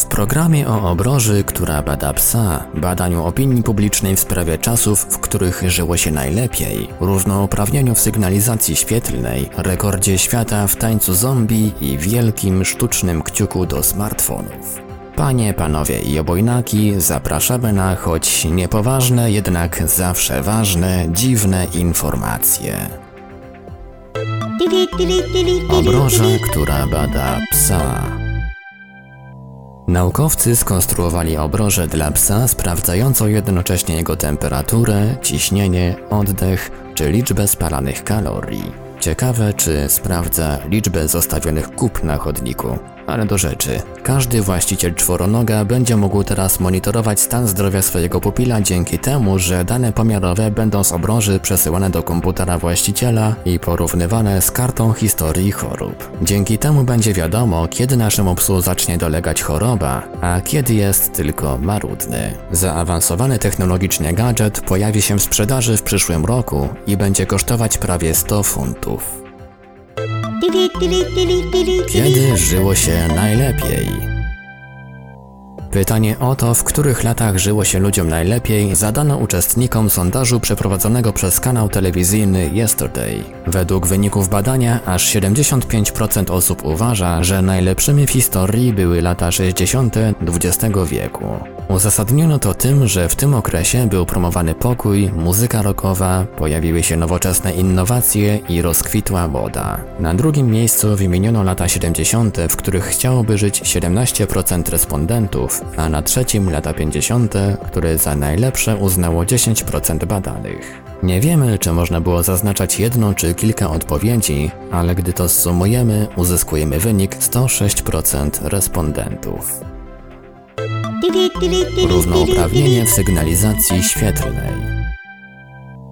W programie o obroży, która bada psa, badaniu opinii publicznej w sprawie czasów, w których żyło się najlepiej, równouprawnieniu w sygnalizacji świetlnej, rekordzie świata w tańcu zombie i wielkim sztucznym kciuku do smartfonów. Panie, panowie i obojnaki, zapraszamy na choć niepoważne, jednak zawsze ważne, dziwne informacje. Obroża, która bada psa. Naukowcy skonstruowali obrożę dla psa sprawdzającą jednocześnie jego temperaturę, ciśnienie, oddech czy liczbę spalanych kalorii. Ciekawe, czy sprawdza liczbę zostawionych kup na chodniku. Ale do rzeczy. Każdy właściciel czworonoga będzie mógł teraz monitorować stan zdrowia swojego pupila dzięki temu, że dane pomiarowe będą z obroży przesyłane do komputera właściciela i porównywane z kartą historii chorób. Dzięki temu będzie wiadomo, kiedy naszemu psu zacznie dolegać choroba, a kiedy jest tylko marudny. Zaawansowany technologicznie gadżet pojawi się w sprzedaży w przyszłym roku i będzie kosztować prawie 100 funtów. Kiedy żyło się najlepiej? Pytanie o to, w których latach żyło się ludziom najlepiej, zadano uczestnikom sondażu przeprowadzonego przez kanał telewizyjny Yesterday. Według wyników badania, aż 75% osób uważa, że najlepszymi w historii były lata 60. XX wieku. Uzasadniono to tym, że w tym okresie był promowany pokój, muzyka rockowa, pojawiły się nowoczesne innowacje i rozkwitła moda. Na drugim miejscu wymieniono lata 70., w których chciałoby żyć 17% respondentów, a na trzecim lata 50., które za najlepsze uznało 10% badanych. Nie wiemy, czy można było zaznaczać jedną czy kilka odpowiedzi, ale gdy to zsumujemy, uzyskujemy wynik 106% respondentów. Równouprawnienie w sygnalizacji świetlnej.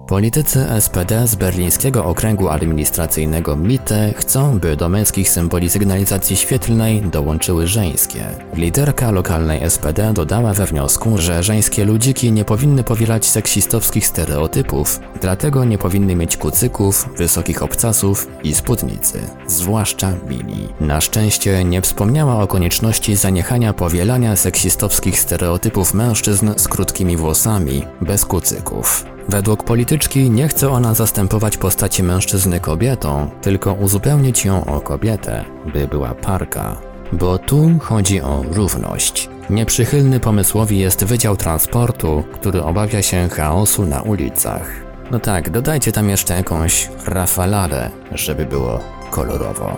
Politycy SPD z berlińskiego okręgu administracyjnego MITE chcą, by do męskich symboli sygnalizacji świetlnej dołączyły żeńskie. Liderka lokalnej SPD dodała we wniosku, że żeńskie ludziki nie powinny powielać seksistowskich stereotypów, dlatego nie powinny mieć kucyków, wysokich obcasów i spódnicy, zwłaszcza mini. Na szczęście nie wspomniała o konieczności zaniechania powielania seksistowskich stereotypów mężczyzn z krótkimi włosami, bez kucyków. Według polityczki nie chce ona zastępować postaci mężczyzny kobietą, tylko uzupełnić ją o kobietę, by była parka. Bo tu chodzi o równość. Nieprzychylny pomysłowi jest Wydział Transportu, który obawia się chaosu na ulicach. No tak, dodajcie tam jeszcze jakąś rafaladę, żeby było kolorowo.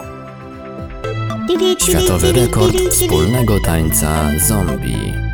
Światowy rekord wspólnego tańca zombie.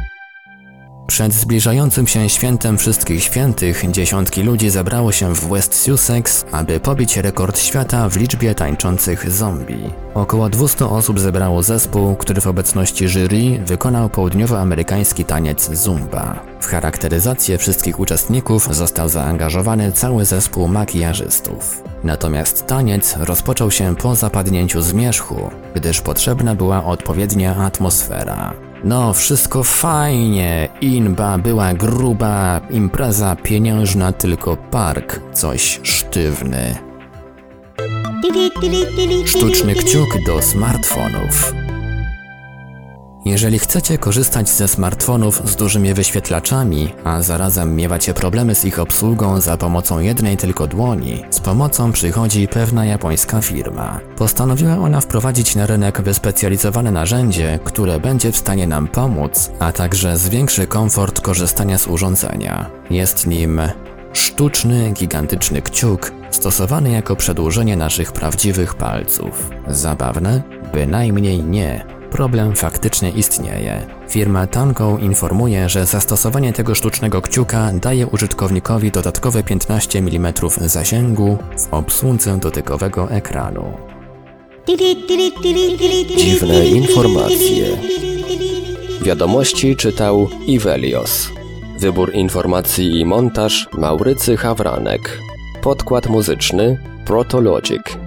Przed zbliżającym się świętem wszystkich świętych dziesiątki ludzi zebrało się w West Sussex, aby pobić rekord świata w liczbie tańczących zombie. Około 200 osób zebrało zespół, który w obecności jury wykonał południowoamerykański taniec zumba. W charakteryzację wszystkich uczestników został zaangażowany cały zespół makijażystów. Natomiast taniec rozpoczął się po zapadnięciu zmierzchu, gdyż potrzebna była odpowiednia atmosfera. No, wszystko fajnie, inba była gruba, impreza pieniężna, tylko park coś sztywny. Sztuczny kciuk do smartfonów. Jeżeli chcecie korzystać ze smartfonów z dużymi wyświetlaczami, a zarazem miewacie problemy z ich obsługą za pomocą jednej tylko dłoni, z pomocą przychodzi pewna japońska firma. Postanowiła ona wprowadzić na rynek wyspecjalizowane narzędzie, które będzie w stanie nam pomóc, a także zwiększy komfort korzystania z urządzenia. Jest nim sztuczny, gigantyczny kciuk, stosowany jako przedłużenie naszych prawdziwych palców. Zabawne? Bynajmniej nie. Problem faktycznie istnieje. Firma Tanko informuje, że zastosowanie tego sztucznego kciuka daje użytkownikowi dodatkowe 15 mm zasięgu w obsłudze dotykowego ekranu. Dziwne informacje. Wiadomości czytał Ivelios. Wybór informacji i montaż Maurycy Hawranek. Podkład muzyczny Protologic.